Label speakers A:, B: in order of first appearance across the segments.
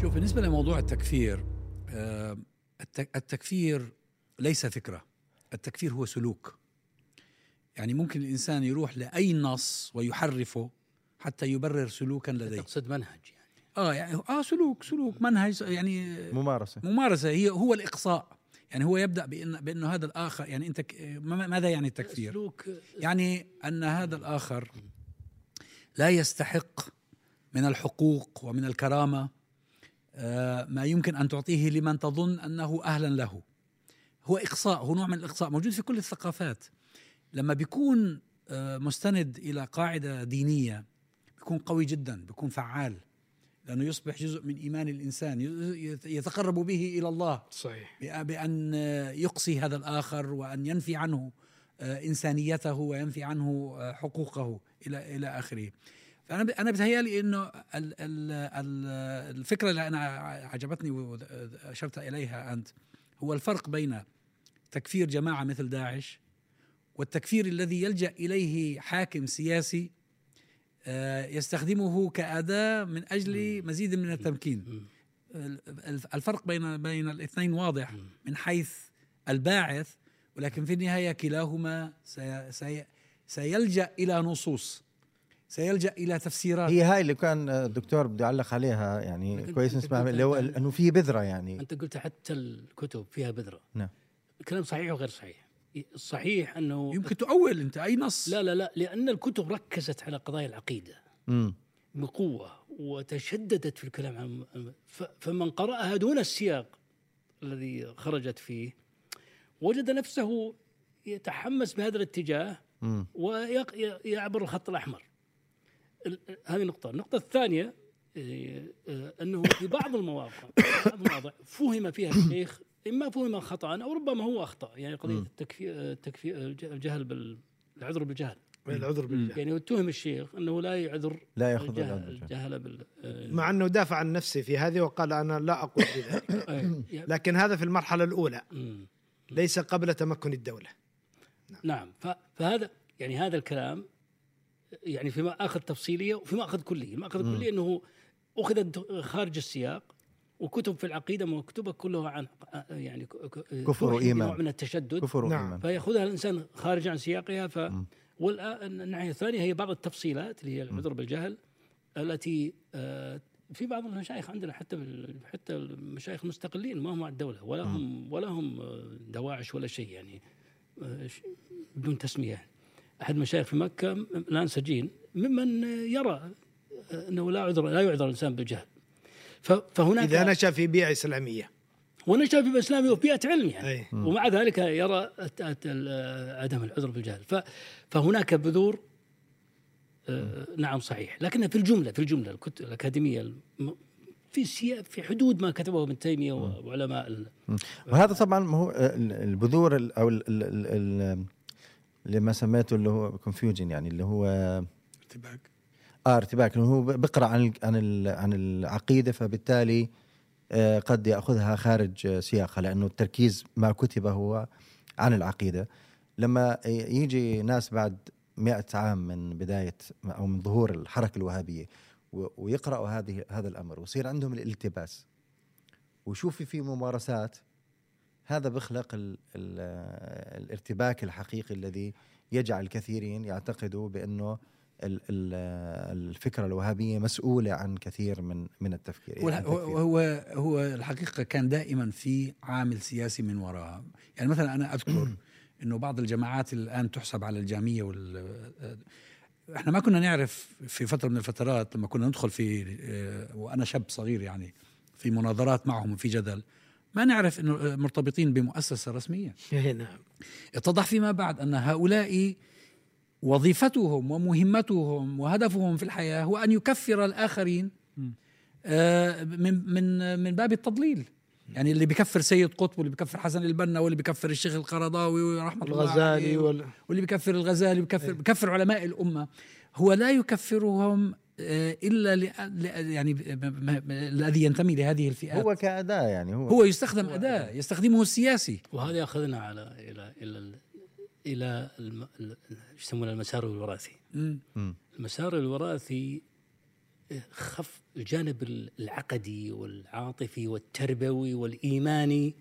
A: شوف بالنسبة لموضوع التكفير آه، التك- التكفير ليس فكرة التكفير هو سلوك. يعني ممكن الإنسان يروح لأي نص ويحرفه حتى يبرر سلوكا لديه.
B: تقصد منهج يعني.
A: آه يعني آه سلوك سلوك منهج يعني
C: ممارسة.
A: ممارسة هي هو الإقصاء. يعني هو يبدأ بأن بأنه هذا الآخر يعني ما- ماذا يعني التكفير؟
B: سلوك
A: يعني أن هذا الآخر لا يستحق من الحقوق ومن الكرامة. آه، ما يمكن أن تعطيه لمن تظن أنه أهلا له. هو إقصاء هو نوع من الإقصاء موجود في كل الثقافات. لما بيكون آه، مستند إلى قاعدة دينية بيكون قوي جدا بيكون فعال لأنه يصبح جزء من إيمان الإنسان يتقرب به إلى الله
B: صحيح.
A: بأ- بأن يقصي هذا الآخر وأن ينفي عنه آه، إنسانيته وينفي عنه آه، حقوقه إلى إلى آخره. فأنا ب- أنا بتهيألي إنه ال- ال- ال- الفكرة اللي أنا عجبتني وأشرت إليها أنت هو الفرق بين تكفير جماعة مثل داعش والتكفير الذي يلجأ إليه حاكم سياسي آه، يستخدمه كأداة من أجل مزيد من التمكين. ال- الفرق بين بين الاثنين واضح من حيث الباعث ولكن في النهاية كلاهما سي سي سيلجأ إلى نصوص. سيلجأ إلى تفسيرات.
C: هي هاي اللي كان الدكتور بده يعلق عليها يعني كويس نسمع اللي هو
B: أنت-
C: إنه في بذرة يعني.
B: أنت قلت حتى الكتب فيها بذرة.
C: نعم.
B: الكلام صحيح وغير صحيح؟ الصحيح إنه
A: يمكن تؤول أنت أي نص.
B: لا لا لا لأن الكتب ركزت على قضايا العقيدة.
C: امم
B: بقوة وتشددت في الكلام عن فمن قرأها دون السياق الذي خرجت فيه وجد نفسه يتحمس بهذا الاتجاه
C: امم
B: ويعبر الخط الأحمر. ال- هذه نقطة. النقطة الثانية إيه، آه، أنه في بعض المواقع بعض المواضع فهم فيها الشيخ إما فهم خطأ أو ربما هو أخطأ يعني قضية
C: مم.
B: التكفير التكفير الجهل بال العذر بالجهل.
D: العذر بالله
B: يعني اتهم الشيخ أنه لا يعذر
C: لا يأخذ
B: الجهل. الجهل بال
D: مع أنه دافع عن نفسه في هذه وقال أنا لا أقول بذلك. لكن هذا في المرحلة
B: الأولى.
D: ليس قبل تمكن الدولة.
B: نعم. ف- فهذا يعني هذا الكلام يعني في مآخذ تفصيلية وفي مآخذ كلية، المأخذ الكلي إنه اخذ خارج السياق وكتب في العقيدة مكتوبة كلها عن يعني
C: كفر
B: توحي
C: وإيمان.
B: بنوع من التشدد.
C: كفر
D: نعم.
C: وإيمان
B: فيأخذها الإنسان خارج عن سياقها ف
C: مم.
B: والآن الناحيه الثانية هي بعض التفصيلات اللي هي العذر بالجهل التي آه، في بعض المشايخ عندنا حتى حتى المشايخ المستقلين ما هم مع الدولة ولا هم ولا هم آه، دواعش ولا شيء يعني آه، بدون تسمية. أحد المشايخ في مكة الان سجين ممن يرى آه، أنه لا عذر لا يعذر الإنسان بالجهل. فهناك
D: إذا نشأ في بيئة إسلامية.
B: ونشأ في الاسلام وفي بيئة علم يعني
D: اي
B: ومع ذلك يرى عدم العذر بالجهل. فهناك بذور آه، نعم صحيح. لكنها في الجملة في الجملة الكتب الأكاديمية في سيا في حدود ما كتبه ابن تيمية وعلماء
C: وهذا طبعا ما هو ال- البذور ال- أو ال- ال- ال- ال- اللي ما سميته اللي هو كونفيوجن يعني اللي هو
A: ارتباك.
C: آه ارتباك. انه هو بقرأ عن عن عن العقيدة فبالتالي آه، قد يأخذها خارج سياقها لأنه التركيز ما كتب هو عن العقيدة. لما يجي ناس بعد مئة عام من بداية أو من ظهور الحركة الوهابية ويقرأوا هذه هذا الأمر ويصير عندهم الالتباس. ويشوف في ممارسات هذا بيخلق ال ال الارتباك الحقيقي الذي يجعل الكثيرين يعتقدوا بأنه ال- ال- الفكرة الوهابية مسؤولة عن كثير من من التفكير
A: هو
C: عن
A: هو. هو الحقيقة كان دائما في عامل سياسي من وراها يعني مثلا أنا أذكر إنه بعض الجماعات الآن تحسب على الجامية وال إحنا ما كنا نعرف في فترة من الفترات لما كنا ندخل في آه، وأنا شاب صغير يعني في مناظرات معهم وفي جدل ما نعرف إنه آه، مرتبطين بمؤسسة رسمية.
D: إيه نعم.
A: اتضح فيما بعد أن هؤلاء وظيفتهم ومهمتهم وهدفهم في الحياة هو أن يكفر الآخرين آه، من من من باب التضليل. يعني اللي بيكفر سيد قطب واللي بيكفر حسن البنا واللي بيكفر الشيخ القرضاوي رحمة الله
D: الغزالي وال...
A: واللي بيكفر الغزالي بيكفر بيكفر علماء الأمة هو لا يكفرهم إلا ل- ل- يعني الذي ينتمي لهذه الفئات.
C: هو كأداة يعني هو,
A: هو يستخدم أداة يستخدمه السياسي.
B: وهذا يأخذنا على إلى إلى ال- إلى يسمونه المسار الوراثي.
A: مم.
B: المسار الوراثي خف الجانب العقدي والعاطفي والتربوي والإيماني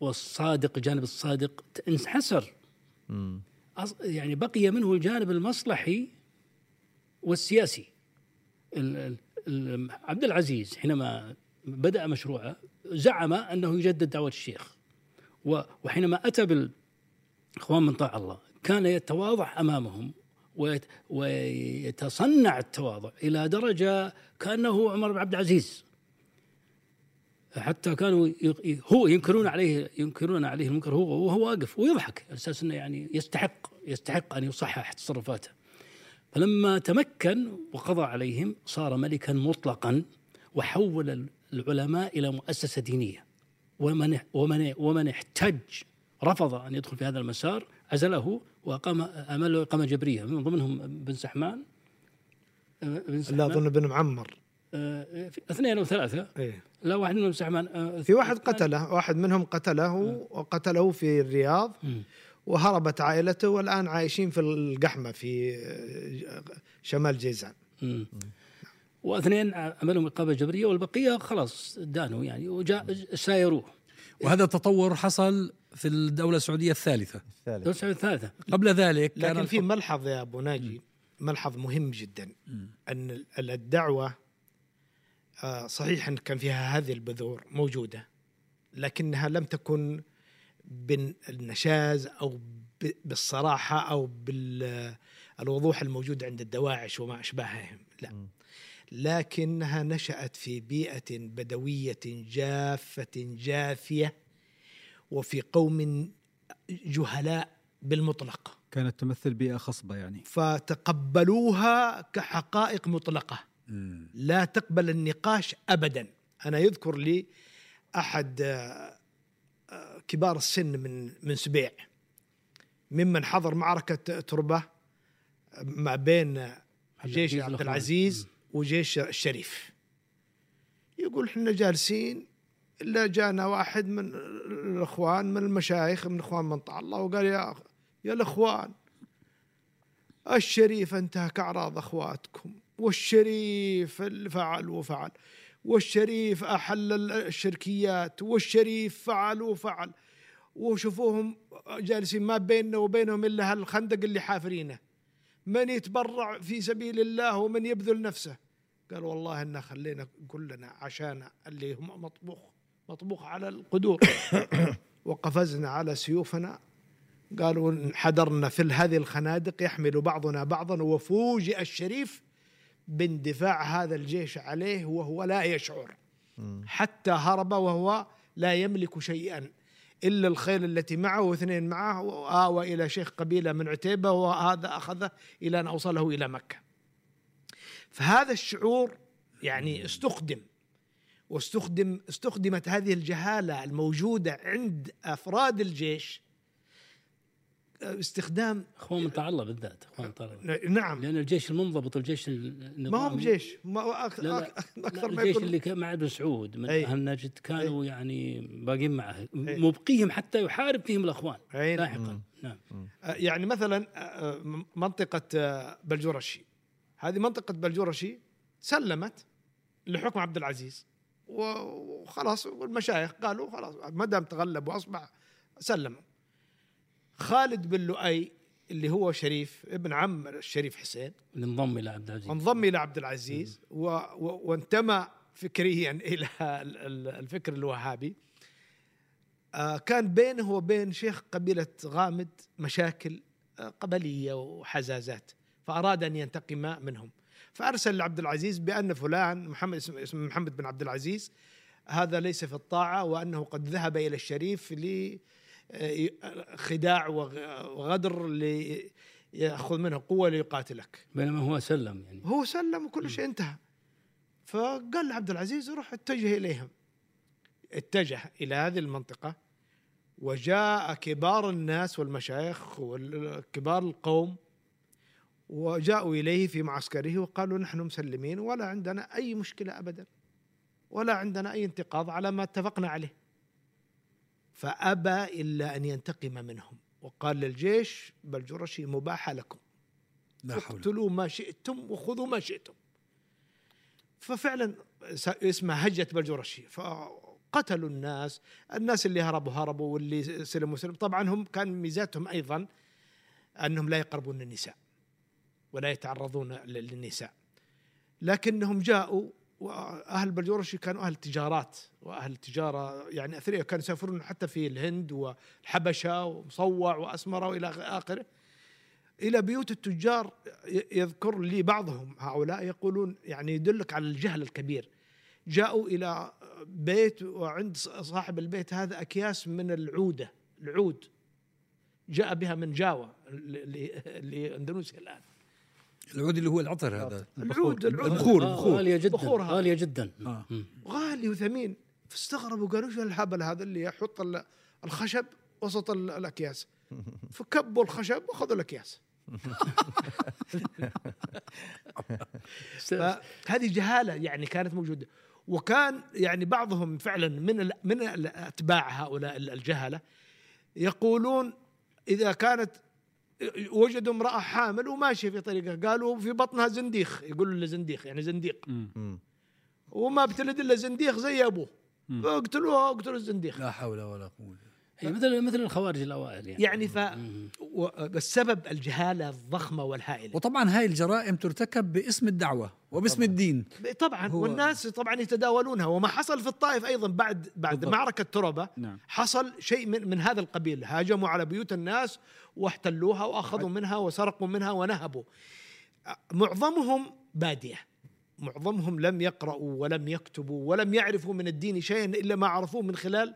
B: والصادق الجانب الصادق انحسر يعني بقي منه الجانب المصلحي والسياسي. ال- ال- ال- عبد العزيز حينما بدأ مشروعه زعم أنه يجدد دعوة الشيخ وحينما أتى بالإخوان من طاع الله كان يتواضع أمامهم ويت- ويتصنع التواضع إلى درجة كأنه عمر بن عبد العزيز حتى كانوا هو ينكرون عليه ينكرون عليه المنكر هو وهو واقف ويضحك على أساس إنه يعني يستحق يستحق أن يصحح تصرفاته. فلما تمكن وقضى عليهم صار ملكا مطلقا وحول العلماء إلى مؤسسة دينية. ومن ومن ومن احتج رفض أن يدخل في هذا المسار عزله وأقام امل له إقامة جبرية. من ضمنهم بن سحمان. بن
D: لا
B: سحمان.
D: أظن بن معمر.
B: آه، اثنين أو ثلاثة.
D: إيه.
B: لا واحد منهم سحمان آه،
D: في واحد قتله واحد منهم قتله وقتله في الرياض. وهربت عائلته والآن عايشين في القحمة في شمال جيزان.
B: مم. واثنين عملهم إقامة جبرية والبقية خلاص دانوا يعني وجاء سايروه.
A: وهذا التطور حصل في الدولة السعودية الثالثة.
C: الثالث
B: الدولة الثالثة.
A: قبل ذلك كان
D: لكن في
A: الحكم-
D: ملحظ يا أبو ناجي ملحظ مهم جدا. أن ال- الدعوة آه، صحيح أن كان فيها هذه البذور موجودة لكنها لم تكن بالنشاز أو بالصراحة أو بالوضوح الموجود عند الدواعش وما اشباههم لا. لكنها نشأت في بيئة بدوية جافة جافية وفي قوم جهلاء بالمطلق.
E: كانت تمثل بيئة خصبة يعني.
D: فتقبلوها كحقائق
A: مطلقة.
D: لا تقبل النقاش ابدا. أنا يذكر لي أحد كبار السن من من سبيع. ممن حضر معركة تربة ما بين جيش عبد. العزيز وجيش الشريف. يقول إحنا جالسين إلا جانا واحد من الإخوان من المشايخ من إخوان من الله وقال يا يا الإخوان الشريف انتهك أعراض أخواتكم والشريف اللي فعل وفعل. والشريف أحل الشركيات والشريف فعل وفعل. وشوفوهم جالسين ما بيننا وبينهم إلا هالخندق اللي حافرينه. من يتبرع في سبيل الله ومن يبذل نفسه؟ قال والله إن خلينا كلنا عشان اللي هم مطبوخ مطبوخ على القدور. وقفزنا على سيوفنا. قالوا انحدرنا في هذه الخنادق يحمل بعضنا بعضا. وفوجئ الشريف باندفاع هذا الجيش عليه وهو لا يشعر. حتى هرب وهو لا يملك شيئا إلا الخيل التي معه واثنين معه وآوى إلى شيخ قبيلة من عتيبة وهذا أخذه إلى أن أوصله إلى مكة. فهذا الشعور يعني استخدم واستخدم استخدمت هذه الجهالة الموجودة عند أفراد الجيش استخدام
B: اخوان من طاع الله بالذات اخوان من طاع الله
D: نعم.
B: لأن الجيش المنضبط الجيش النظامي
D: ما هم جيش ما أك-
B: لا لا,
D: أكثر ما
B: الجيش
D: يكون
B: اللي كان مع ابن سعود من
D: أي.
B: أهل نجد كانوا يعني باقين معه. مبقيهم حتى يحارب فيهم الأخوان
D: أي.
B: لاحقا. نعم.
D: يعني مثلا آه، منطقة آه، بلجورشي هذه منطقة بلجورشي سلمت لحكم عبد العزيز. و- وخلاص والمشايخ قالوا خلاص ما دام تغلب وأصبح سلموا. خالد بن لؤي اللي هو شريف ابن عم الشريف حسين.
B: اللي انضم إلى عبد العزيز.
D: انضم إلى عبد العزيز و و وانتمى فكريا إلى ال- ال- الفكر الوهابي. آه، كان بينه وبين شيخ قبيلة غامد مشاكل آه، قبلية وحزازات فأراد أن ينتقم منهم. فأرسل لعبد العزيز بأن فلان محمد اسمه محمد بن عبد العزيز هذا ليس في الطاعة وأنه قد ذهب إلى الشريف لخداع وغدر ليأخذ منه قوة ليقاتلك.
B: بينما هو سلم يعني.
D: هو سلم وكل شيء انتهى. فقال لعبد العزيز روح اتجه إليهم. اتجه إلى هذه المنطقة وجاء كبار الناس والمشايخ وكبار القوم وجاءوا إليه في معسكره وقالوا نحن مسلمين ولا عندنا أي مشكلة ابدا ولا عندنا أي انتقاض على ما اتفقنا عليه. فأبى إلا أن ينتقم منهم. وقال للجيش بل جرشي مباح لكم.
A: لا حول.
D: اقتلوا ما شئتم وخذوا ما شئتم. ففعلا اسمها هجة بلجورشي فقتلوا الناس. الناس اللي هربوا هربوا. واللي سلموا سلموا. طبعا هم كان ميزاتهم أيضا أنهم لا يقربون النساء ولا يتعرضون لل- للنساء. لكنهم جاءوا وأهل بلجورشي كانوا أهل تجارات وأهل تجاره يعني اثرياء كانوا يسافرون حتى في الهند والحبشة ومصوع وأسمرة وإلى آخره. إلى بيوت التجار يذكر لي بعضهم هؤلاء يقولون يعني يدلك على الجهل الكبير. جاءوا إلى بيت وعند صاحب البيت هذا أكياس من العودة العود. جاء بها من جاوا اللي اللي اندونيسيا الآن.
A: العود اللي هو العطر هذا
D: العود العود.
A: البخور
B: آه،
A: البخور.
B: غالية جدا
D: بخور.
B: غالية جدا.
A: آه.
D: غالي وثمين. فاستغربوا قالوا شو الهبل هذا اللي يحط ال- الخشب وسط ال- الأكياس. فكبوا الخشب وأخذوا الأكياس. فهذه جهالة يعني كانت موجودة. وكان يعني بعضهم فعلا من من أتباع هؤلاء ال- الجهلة يقولون إذا كانت وجدوا امرأة حامل وماشيه في طريقها. قالوا في بطنها زنديخ. يقولوا له زنديخ يعني زنديق. وما بتلد إلا زنديق زي أبوه.
E: مم.
D: فاقتلوها اقتلوا الزنديق
A: لا حول ولا قوة.
B: هي مثل مثل الخوارج الأوائل يعني.
D: يعني ف السبب الجهالة الضخمة والهائلة.
A: وطبعا هاي الجرائم ترتكب باسم الدعوة وباسم الدين.
D: طبعا
E: هو-
D: والناس طبعا يتداولونها. وما حصل في الطائف أيضا بعد بعد
E: بالضبط.
D: معركة تربة
E: نعم.
D: حصل شيء من, من هذا القبيل. هاجموا على بيوت الناس واحتلوها وأخذوا منها وسرقوا منها ونهبوا. معظمهم بادية. معظمهم لم يقرأوا ولم يكتبوا ولم يعرفوا من الدين شيئا إلا ما عرفوه من خلال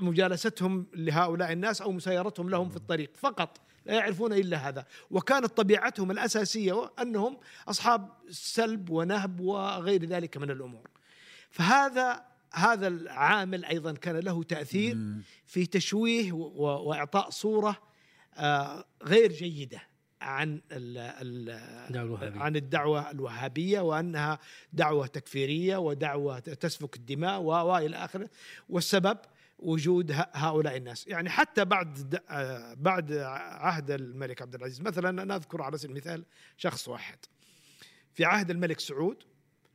D: مجالستهم لهؤلاء الناس أو مسايرتهم لهم في الطريق. فقط لا يعرفون إلا هذا. وكانت طبيعتهم الأساسية أنهم أصحاب سلب ونهب وغير ذلك من الأمور. فهذا هذا العامل أيضا كان له تأثير في تشويه وإعطاء صورة غير جيدة عن ال ال. عن الدعوة الوهابية وأنها دعوة تكفيرية ودعوة تسفك الدماء و- وإلى آخره والسبب وجود هؤلاء الناس يعني حتى بعد آه، بعد عهد الملك عبد العزيز مثلا أنا أذكر على سبيل المثال شخص واحد في عهد الملك سعود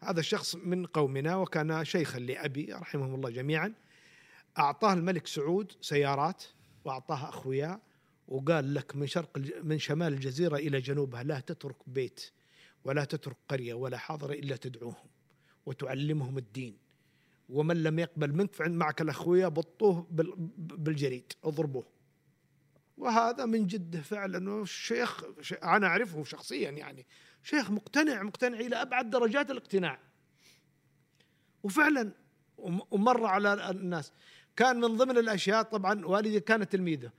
D: هذا الشخص من قومنا وكان شيخا لأبي رحمهم الله جميعا أعطاه الملك سعود سيارات وأعطاها أخوياه وقال لك من شرق من شمال الجزيرة إلى جنوبها لا تترك بيت ولا تترك قرية ولا حاضرة إلا تدعوهم وتعلمهم الدين. ومن لم يقبل منك فعند معك الأخوية بطوه بال- بالجريد اضربوه. وهذا من جده فعلا. والشيخ ش- أنا أعرفه شخصيا يعني. شيخ مقتنع مقتنع إلى أبعد درجات الاقتناع. وفعلا وم- ومر على الناس. كان من ضمن الأشياء طبعا والدي كان تلميذه.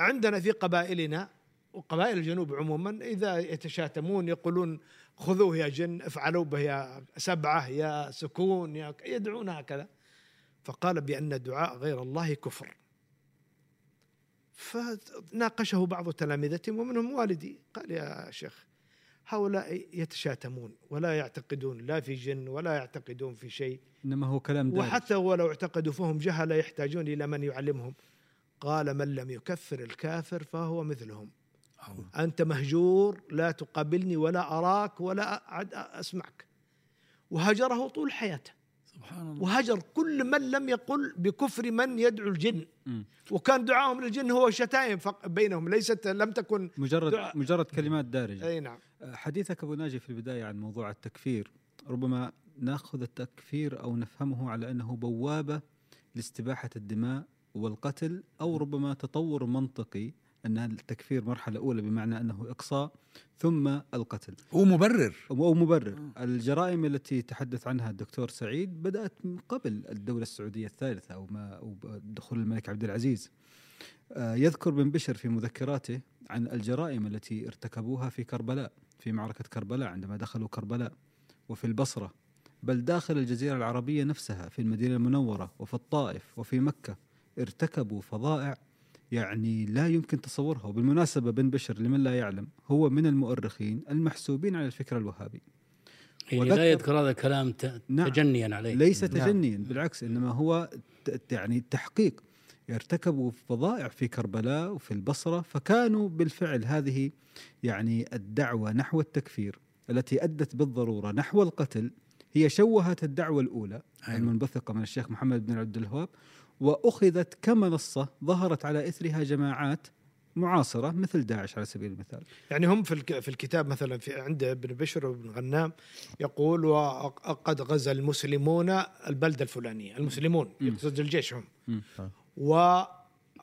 D: عندنا في قبائلنا وقبائل الجنوب عموما إذا يتشاتمون يقولون خذوه يا جن افعلوا به يا سبعة يا سكون يا يدعون هكذا. فقال بأن دعاء غير الله كفر. فناقشه بعض تلامذتهم ومنهم والدي. قال يا شيخ هؤلاء يتشاتمون ولا يعتقدون لا في جن ولا يعتقدون في شيء.
E: إنما هو كلام دارج.
D: وحتى ولو اعتقدوا فهم جهله يحتاجون إلى من يعلمهم. قال من لم يكفر الكافر فهو مثلهم. أنت مهجور لا تقابلني ولا أراك ولا أعد أسمعك. وهجره طول حياته.
A: سبحان الله.
D: وهجر كل من لم يقل بكفر من يدعو الجن.
E: مم.
D: وكان دعاهم للجن هو شتائم بينهم ليست لم تكن
E: مجرد
D: دعاء.
E: مجرد كلمات دارجة.
D: أي نعم.
E: حديثك أبو ناجي في البداية عن موضوع التكفير ربما نأخذ التكفير أو نفهمه على أنه بوابة لاستباحة الدماء والقتل أو ربما تطور منطقي أن التكفير مرحلة أولى بمعنى أنه إقصاء ثم القتل.
A: هو مبرر.
E: أو مبرر. الجرائم التي تحدث عنها الدكتور سعيد بدأت من قبل الدولة السعودية الثالثة أو ما أو دخول الملك عبد العزيز. آه، يذكر بن بشر في مذكراته عن الجرائم التي ارتكبوها في كربلاء في معركة كربلاء عندما دخلوا كربلاء وفي البصرة. بل داخل الجزيرة العربية نفسها في المدينة المنورة وفي الطائف وفي مكة. ارتكبوا فظائع يعني لا يمكن تصورها وبالمناسبة بن بشر لمن لا يعلم هو من المؤرخين المحسوبين على الفكر الوهابي
B: يعني لا يذكر هذا الكلام ت-
E: نعم.
B: تجنيا عليه
E: ليس
D: نعم.
E: تجنيا بالعكس إنما هو ت- يعني تحقيق ارتكبوا فظائع في كربلاء وفي البصرة فكانوا بالفعل هذه يعني الدعوة نحو التكفير التي أدت بالضرورة نحو القتل هي شوهت الدعوة الأولى
A: أيوة.
E: المنبثقة من الشيخ محمد بن عبد الوهاب وأخذت كمنصه ظهرت على إثرها جماعات معاصرة مثل داعش على سبيل المثال.
D: يعني هم في الك- في الكتاب مثلا في عند ابن بشر وابن غنام يقول وقد غزا المسلمون البلده الفلانيه المسلمون يقصد الجيش هم.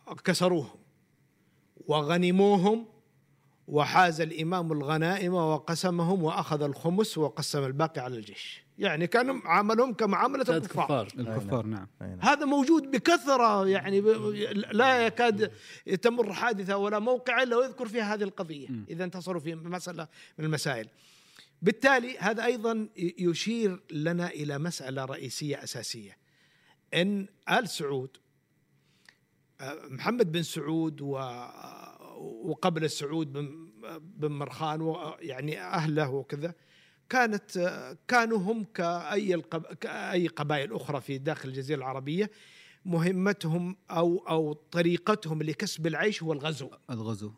D: وكسروهم وغنموهم وحاز الإمام الغنائم وقسمهم وأخذ الخمس وقسم الباقي على الجيش. يعني كانوا عاملهم كمعاملة
B: ثلاث
D: الكفار.
B: كفار.
E: الكفار نعم.
C: نعم.
D: هذا موجود بكثرة يعني لا يكاد تمر حادثة ولا موقع إلا ويذكر فيها هذه القضية إذا انتصروا في مسألة من المسائل. بالتالي هذا أيضا ي- يشير لنا إلى مسألة رئيسية أساسية. إن آل سعود آه، محمد بن سعود و وقبل السعود بن بن مرخان ويعني أهله وكذا كانت كانوا هم القب... كأي قبائل أخرى في داخل الجزيرة العربية مهمتهم أو أو طريقتهم لكسب العيش هو الغزو.
E: الغزو.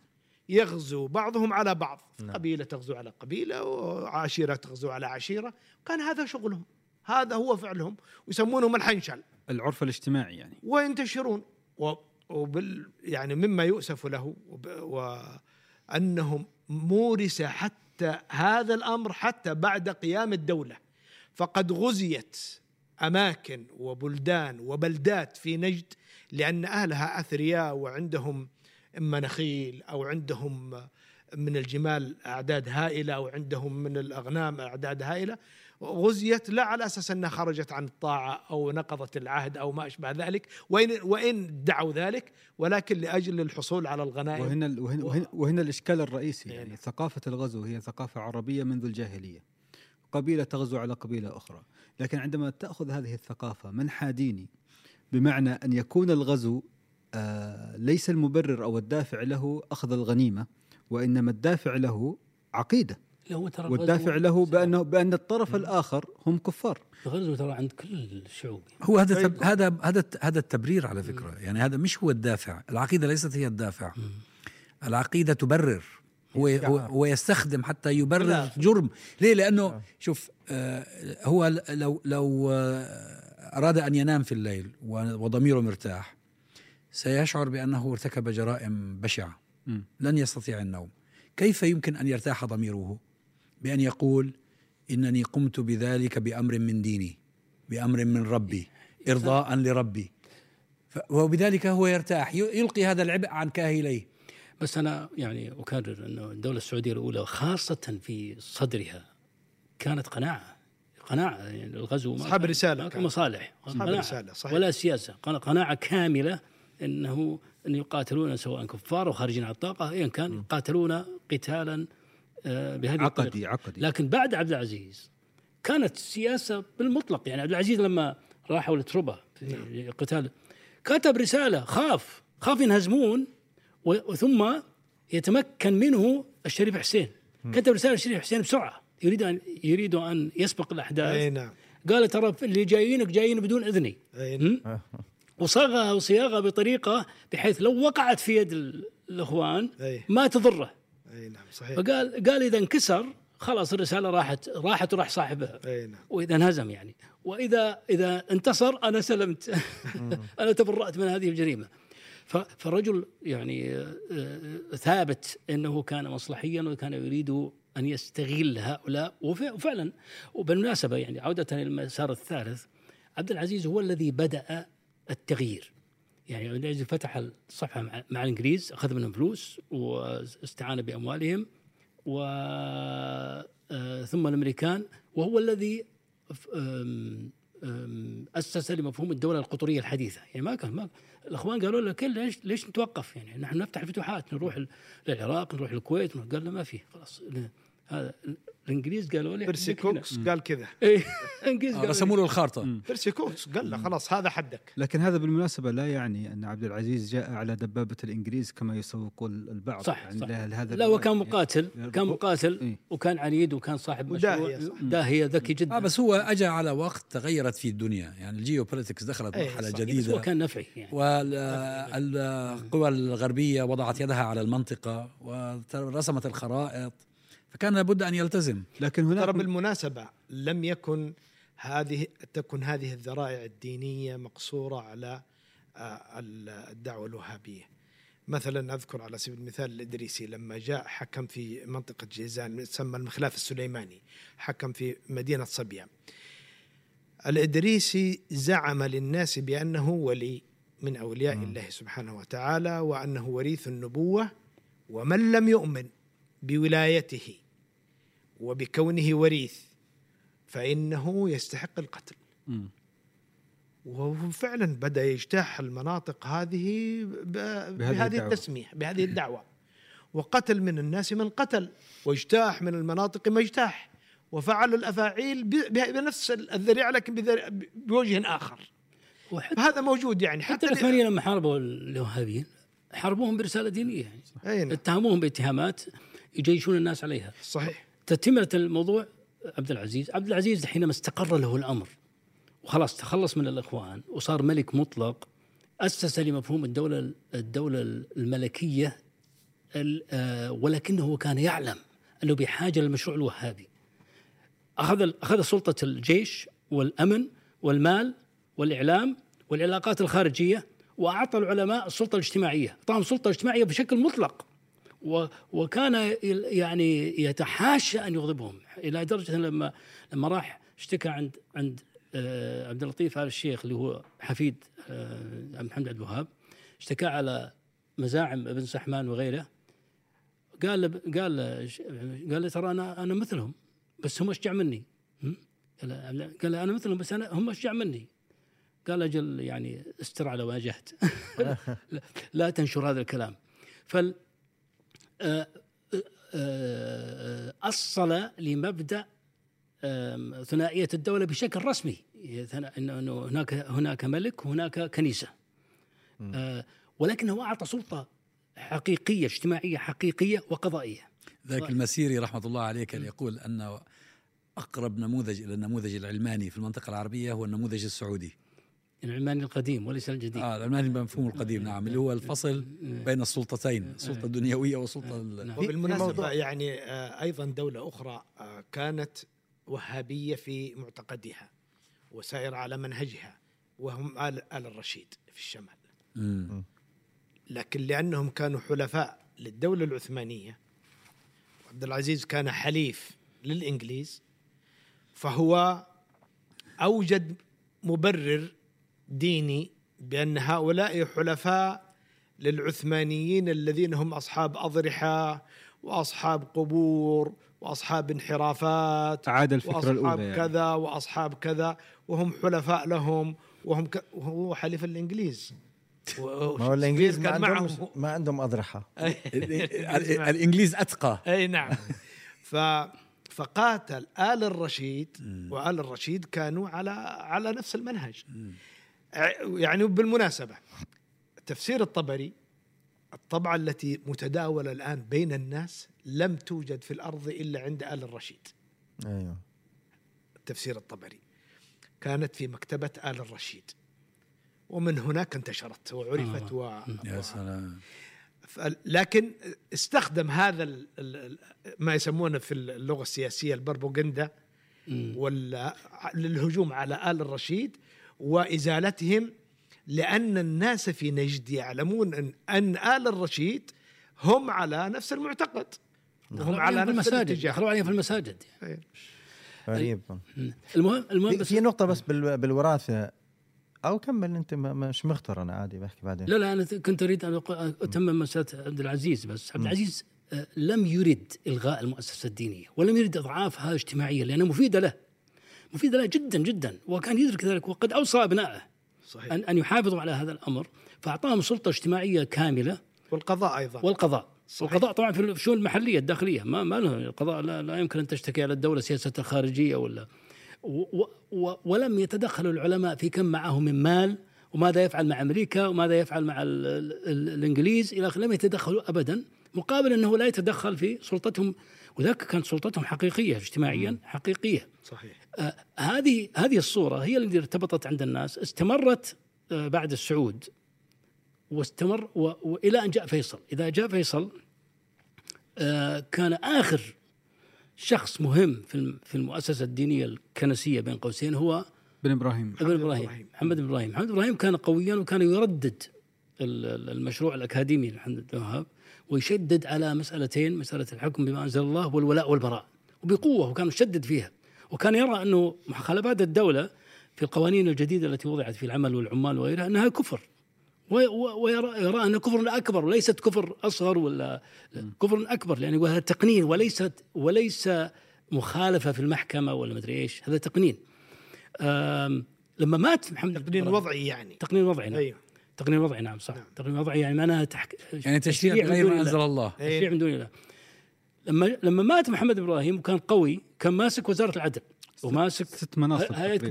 D: يغزو بعضهم على بعض
C: نعم.
D: قبيلة تغزو على قبيلة وعشيرة تغزو على عشيرة. كان هذا شغلهم هذا هو فعلهم ويسمونهم الحنشل
E: العرف الاجتماعي يعني.
D: وينتشرون وبال يعني مما يؤسف له وانهم مورس حتى هذا الأمر حتى بعد قيام الدولة. فقد غزيت أماكن وبلدان وبلدات في نجد لأن أهلها أثرياء وعندهم إما نخيل أو عندهم من الجمال أعداد هائلة أو عندهم من الأغنام أعداد هائلة. غزيت لا على أساس أنها خرجت عن الطاعة أو نقضت العهد أو ما أشبه ذلك. وان وإن ادعوا ذلك ولكن لأجل الحصول على الغنائم.
E: وهنا وهنا, وهنا, وهنا الإشكال الرئيسي
D: إيه
E: يعني
D: نعم.
E: ثقافة الغزو هي ثقافة عربية منذ الجاهلية. قبيلة تغزو على قبيلة أخرى. لكن عندما تأخذ هذه الثقافة منحى ديني بمعنى أن يكون الغزو آه ليس المبرر أو الدافع له أخذ الغنيمة وإنما الدافع له عقيدة.
B: هو ترى
E: والدافع له بانه بأن الطرف الآخر هم كفار.
B: الغزو ترى عند كل الشعوب.
A: هو هذا تب... هذا هذا هذا التبرير على فكرة. يعني هذا مش هو الدافع. العقيدة ليست هي الدافع. العقيدة تبرر. هو هو, هو يستخدم حتى يبرر
D: لا.
A: جرم. ليه؟ لأنه شوف آه هو لو لو آه أراد أن ينام في الليل وضميره مرتاح سيشعر بأنه ارتكب جرائم بشعة.
E: مم.
A: لن يستطيع النوم. كيف يمكن أن يرتاح ضميره؟ بأن يقول إنني قمت بذلك بأمر من ديني بأمر من ربي إرضاء لربي وبذلك هو يرتاح يلقي هذا العبء عن كاهليه
B: بس أنا يعني أكرر انه الدولة السعودية الأولى خاصة في صدرها كانت قناعة قناعة يعني الغزو ما
D: أصحاب
B: كان-
D: رسالة
B: ما كان. مصالح
D: أصحاب
B: قناعة
D: رسالة، صحيح.
B: ولا سياسة قنا- قناعة كاملة إنه أن يقاتلون سواء كفار أو خارجين عن الطاقة ايا كان يقاتلون قتالا بهذه
E: عقدي
B: الطريقة.
E: عقدي
B: لكن بعد عبد العزيز كانت السياسة بالمطلق. يعني عبد العزيز لما راحوا لتربه في القتال كتب رسالة خاف خاف ينهزمون و- ثم يتمكن منه الشريف حسين. كتب رسالة الشريف حسين بسرعة. يريد ان يريد أن يسبق
D: أي
B: الاحداث
D: نعم.
B: قال ترى اللي جايينك جايين بدون اذني
D: أي نعم?
B: وصاغها وصياغها بطريقة بحيث لو وقعت في يد ال-
D: الإخوان.
B: ما تضره.
D: إي نعم صحيح.
B: فقال قال إذا انكسر خلاص الرسالة راحت راحت وراح صاحبها.
D: إي نعم.
B: وإذا انهزم يعني. واذا إذا انتصر أنا سلمت. أنا تبرأت من هذه الجريمة. فالرجل يعني آه، ثابت إنه كان مصلحيا وكان يريد أن يستغل هؤلاء. وف- وفعلا وبالمناسبة يعني عودة للمسار الثالث عبد العزيز هو الذي بدأ التغيير. يعني عبد العزيز فتح الصفحة مع, مع الإنجليز أخذ منهم فلوس واستعان بأموالهم و آه، ثم الأمريكان وهو الذي أسس لمفهوم الدولة القطرية الحديثة. يعني ما كان ما الأخوان قالوا له ليش ليش نتوقف؟ يعني نحن نفتح الفتوحات نروح للعراق نروح الكويت قال له ما في خلاص هذا ال- الإنجليز قالوا لي
D: بيرسي. كوكس قال كذا.
B: الانجليز قالوا لي-
A: رسموا له الخارطة.
D: بيرسي كوكس قال له خلاص هذا حدك.
E: لكن هذا بالمناسبة لا يعني أن عبد العزيز جاء على دبابة الإنجليز كما يسوق البعض.
B: صح
E: يعني
B: صح.
E: لهذا
B: لا. كان
E: يعني
B: مقاتل كان مقاتل
E: إيه.
B: وكان عنيد وكان صاحب مشروع. داهية ذكي جدا.
A: آه بس هو اجى على وقت تغيرت فيه الدنيا. يعني الجيوبوليتكس دخلت
D: أي
B: مرحلة
A: جديدة.
B: كان نفعي يعني.
A: والقوى الغربية وضعت يدها على المنطقة ورسمت الخرائط. فكان لابد أن يلتزم.
E: لكن
D: ترى
E: هناك
D: بالمناسبة لم يكن هذه تكن هذه الذرائع الدينية مقصورة على آه، الدعوة الوهابية. مثلا أذكر على سبيل المثال الإدريسي لما جاء حكم في منطقة جيزان تسمى المخلاف السليماني حكم في مدينة صبيا الإدريسي زعم للناس بأنه ولي من أولياء م. الله سبحانه وتعالى وأنه وريث النبوة ومن لم يؤمن. بولايته وبكونه وريث فإنه يستحق القتل. م. وهو فعلا بدأ يجتاح المناطق هذه بهذه التسمية بهذه الدعوة. وقتل من الناس من قتل واجتاح من المناطق ما اجتاح. وفعل الأفاعيل بنفس الذريعة لكن بوجه آخر. هذا موجود يعني.
B: حتى, حتى العثمانيين لما حاربوا الوهابيين حاربوهم برسالة دينية يعني. نعم. اتهموهم باتهامات. يجيشون الناس عليها.
D: صحيح.
B: تتمه الموضوع عبد العزيز عبد العزيز حينما استقر له الأمر وخلاص تخلص من الإخوان وصار ملك مطلق أسس لمفهوم الدولة الدولة الملكية آه، ولكنه كان يعلم أنه بحاجة للمشروع الوهابي. أخذ أخذ سلطة الجيش والأمن والمال والإعلام والعلاقات الخارجية وأعطى العلماء السلطة الاجتماعية، اعطاهم سلطه اجتماعيه بشكل مطلق. وكان يعني يتحاشى أن يغضبهم. إلى درجة لما لما راح اشتكى عند عند آه، عبد اللطيف آل الشيخ اللي هو حفيد آه، محمد عبد الوهاب اشتكى على مزاعم ابن سحمان وغيره. قال قال قال ترى أنا أنا مثلهم بس هم اشجع مني؟ قال أنا مثلهم بس أنا هم اشجع مني؟ قال أجل يعني استر على واجهت. لا تنشر هذا الكلام. فال أصل لمبدأ ثنائية الدولة بشكل رسمي. إنه هناك هناك ملك وهناك كنيسة. آه، ولكنه أعطى سلطة حقيقية اجتماعية حقيقية وقضائية.
A: ذاك المسيري رحمة الله عليه كان يقول ان أقرب نموذج إلى النموذج العلماني في المنطقة العربية هو النموذج السعودي.
B: العلماني القديم وليس الجديد.
A: آه العلماني بمفهوم القديم نعم اللي هو الفصل بين السلطتين السلطه الدنيويه والسلطه
D: نعم. وبالمناسبة يعني آه، أيضا دولة أخرى آه، كانت وهابية في معتقدها وسائر على منهجها وهم آل, آل الرشيد في الشمال. لكن لأنهم كانوا حلفاء للدولة العثمانية عبد العزيز كان حليف للإنجليز فهو أوجد مبرر ديني بأن هؤلاء حلفاء للعثمانيين الذين هم أصحاب أضرحة وأصحاب قبور وأصحاب انحرافات
E: عاد الفكرة
D: وأصحاب
E: الأولى يعني.
D: كذا وأصحاب كذا وهم حلفاء لهم وهم ك... وهو حليف الإنجليز.
C: ما هو الإنجليز ما عندهم ما عندهم أضرحة.
A: الإنجليز أتقى.
D: أي نعم. ف فقاتل آل الرشيد وآل الرشيد كانوا على على نفس المنهج. يعني بالمناسبة تفسير الطبري الطبعة التي متداولة الآن بين الناس لم توجد في الأرض إلا عند آل الرشيد.
C: أيوه.
D: تفسير الطبري. كانت في مكتبة آل الرشيد. ومن هناك انتشرت وعرفت و...
A: يا سلام.
D: لكن استخدم هذا ما يسمونه في اللغة السياسية البربوغندا ولا للهجوم على آل الرشيد وإزالتهم لأن الناس في نجد يعلمون أن, أن آل الرشيد هم على نفس المعتقد.
B: وهم على نفس المساجد. يخلوا عليهم في المساجد.
C: يعني. غريب.
B: المهم المهم
C: بس في نقطة بس بالوراثة. أو كمل أنت مش مختار أنا عادي بحكي بعدين.
B: لا لا أنا كنت أريد أن أتمم مسألة عبد العزيز بس. عبد العزيز آه، لم يرد إلغاء المؤسسة الدينية ولم يرد إضعافها اجتماعيا لانها مفيدة له. مفيده له جدا جدا وكان يدرك ذلك وقد أوصى أبنائه صحيح. أن, أن يحافظوا على هذا الأمر فأعطاهم سلطة اجتماعية كاملة.
D: والقضاء أيضا.
B: والقضاء. صحيح. والقضاء طبعا في الشؤون المحلية الداخلية ما ما له القضاء لا, لا يمكن أن تشتكي على الدولة سياستها الخارجية ولا. و و ولم يتدخل العلماء في كم معه من مال وماذا يفعل مع أمريكا وماذا يفعل مع ال ال الإنجليز إلى آخره. لم يتدخلوا ابدا مقابل أنه لا يتدخل في سلطتهم. وذاك كانت سلطتهم حقيقية اجتماعيا حقيقية.
D: صحيح.
B: هذه هذه الصورة هي التي ارتبطت عند الناس استمرت آه بعد السعود واستمر وإلى أن جاء فيصل. إذا جاء فيصل آه كان آخر شخص مهم في الم- في المؤسسة الدينية الكنسية بين قوسين هو
E: بن إبراهيم.
B: ابن إبراهيم. محمد بن إبراهيم. محمد بن إبراهيم كان قويا وكان يردد ال- ال- المشروع الأكاديمي لمحمد بن الوهاب ويشدد على مسألتين مسألة الحكم بما أنزل الله والولاء والبراء وبقوة وكان يشدد فيها. وكان يرى أنه مخالفات الدولة في القوانين الجديدة التي وضعت في العمل والعمال وغيرها أنها كفر. ويرى يرى انه كفر أكبر وليست كفر أصغر ولا كفر أكبر يعني وهذا تقنين وليست وليس مخالفة في المحكمة ولا مدري إيش هذا تقنين. لما مات محمد
D: تقنين وضعي يعني.
B: تقنين وضعي نعم.
D: أيوه.
B: تقنين وضعي نعم صح. تقنين وضعي يعني معناها تحك...
A: يعني تشريع
B: من
A: غير
B: دون
A: ما. أنزل الله.
B: تشريع من دون الله. لما لما مات محمد بن إبراهيم وكان قوي كان ماسك وزارة العدل وماسك
E: ست مناصب
B: هيئة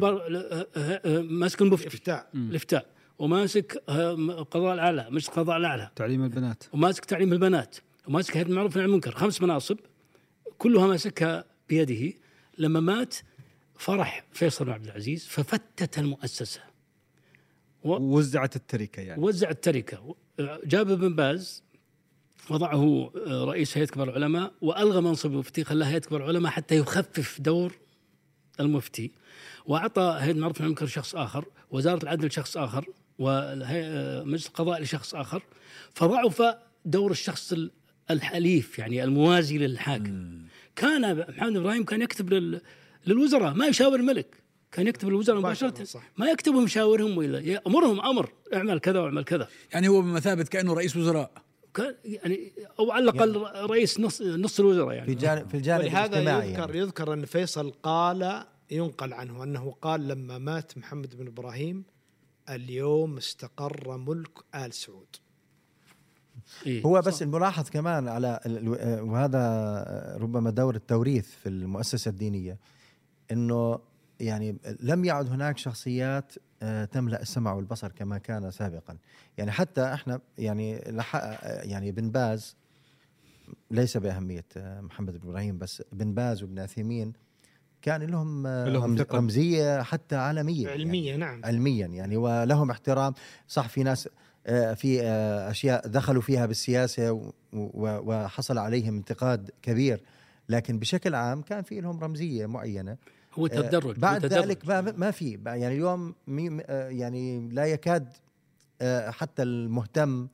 B: ماسك المفتي.
D: افتاء
B: الإفتاء. وماسك القضاء الأعلى مجلس القضاء الأعلى.
E: تعليم البنات.
B: وماسك تعليم البنات. وماسك هيئة المعروف عن المنكر. خمس مناصب كلها ماسكها بيده. لما مات فرح فيصل بن عبد العزيز ففتت المؤسسة.
E: ووزعت التركة يعني.
B: وزع التركة. جاب ابن باز وضعه رئيس هيئة كبار العلماء وألغى منصب المفتي خلاه هيئة كبار العلماء حتى يخفف دور المفتي. وأعطى هيئة عن المنكر لشخص آخر وزارة العدل لشخص آخر ومجلس القضاء لشخص آخر. فضعف دور الشخص ال- الحليف يعني الموازي للحاكم. كان محمد إبراهيم كان يكتب لل للوزراء ما يشاور الملك. كان يكتب للوزراء
D: مباشرة، صح.
B: ما يكتب ويشاورهم ولا يأمرهم أمر اعمل كذا واعمل كذا.
A: يعني هو بمثابة كأنه رئيس وزراء.
B: كان يعني أو على الأقل رئيس نص نص الوزراء
C: في
B: يعني
C: جانب في الجانب
D: ولهذا
C: الاجتماعي
D: يذكر
C: يعني.
D: يذكر أن فيصل قال ينقل عنه أنه قال لما مات محمد بن إبراهيم اليوم استقر ملك آل سعود
B: إيه.
C: هو بس الملاحظ كمان على وهذا ربما دور التوريث في المؤسسة الدينية إنه يعني لم يعد هناك شخصيات تملأ السمع والبصر كما كان سابقا. يعني حتى إحنا يعني يعني بن باز ليس بأهمية آه، محمد بن إبراهيم بس بن باز وابن عثيمين كان لهم آه،
E: لهم.
C: رمزية حتى عالميه يعني.
D: علميا نعم.
C: علميا يعني. ولهم احترام. صح في ناس آه، في آه، أشياء دخلوا فيها بالسياسة وحصل عليهم انتقاد كبير. لكن بشكل عام كان في لهم رمزية معينة.
B: هو
C: آه،
B: تدرج
C: بعد
B: هو تدرج.
C: ذلك ما ما في يعني اليوم آه، يعني لا يكاد آه، حتى المهتم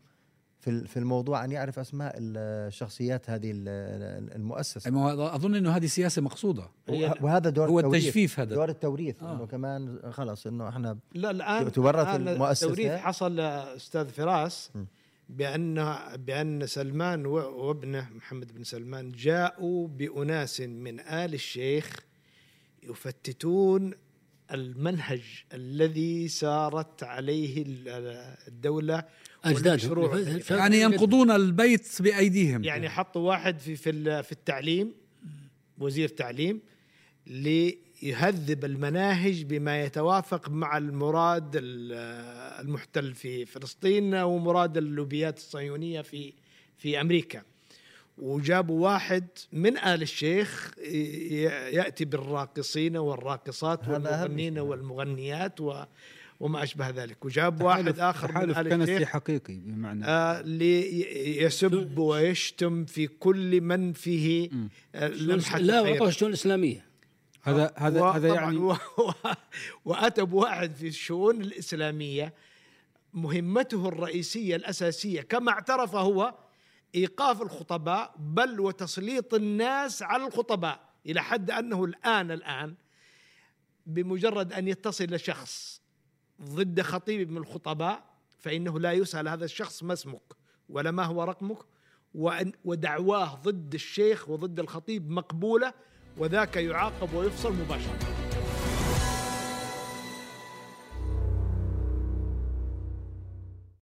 C: في في الموضوع أن يعرف أسماء الشخصيات هذه ال-
A: المؤسسة أظن إنه هذه سياسة مقصودة
C: وه- وهذا دور
A: هو. التجفيف هذا
C: دور التوريث
A: آه.
C: إنه كمان خلص إنه إحنا
D: لا الآن
C: تورث
D: الآن
C: المؤسسة.
D: التوريث حصل أستاذ فراس
C: م.
D: بأن بأن سلمان وابنه محمد بن سلمان جاءوا بأناس من آل الشيخ يفتتون المنهج الذي سارت عليه ال- الدولة والمشروع.
B: اجداد
A: يعني ينقضون البيت بأيديهم.
D: يعني حطوا واحد في في في التعليم وزير تعليم ليهذب المناهج بما يتوافق مع المراد ال- المحتل في فلسطين ومراد اللوبيات الصهيونية في في أمريكا. وجابوا واحد من آل الشيخ ي- يأتي بالراقصين والراقصات
C: هذا
D: والمغنين. والمغنيات و وما أشبه ذلك. وجاب واحد
E: تحالف-
D: آخر من
E: تحالف
D: آل
E: كنسي
D: الشيخ
E: حقيقي بمعنى.
D: آه، ليسب ويشتم في كل من فيه آه، لمحة
B: لا. وقف الشؤون الاسلاميه
E: هذا هذا
D: و-
E: هذا
D: طبعاً
E: يعني
D: و- و- واتى بواحد في الشؤون الإسلامية مهمته الرئيسية الأساسية كما اعترف هو إيقاف الخطباء بل وتسليط الناس على الخطباء إلى حد أنه الآن الآن بمجرد أن يتصل شخص ضد خطيب من الخطباء فإنه لا يسأل هذا الشخص ما اسمك ولا ما هو رقمك وأن ودعواه ضد الشيخ وضد الخطيب مقبولة وذاك يعاقب ويفصل مباشرة.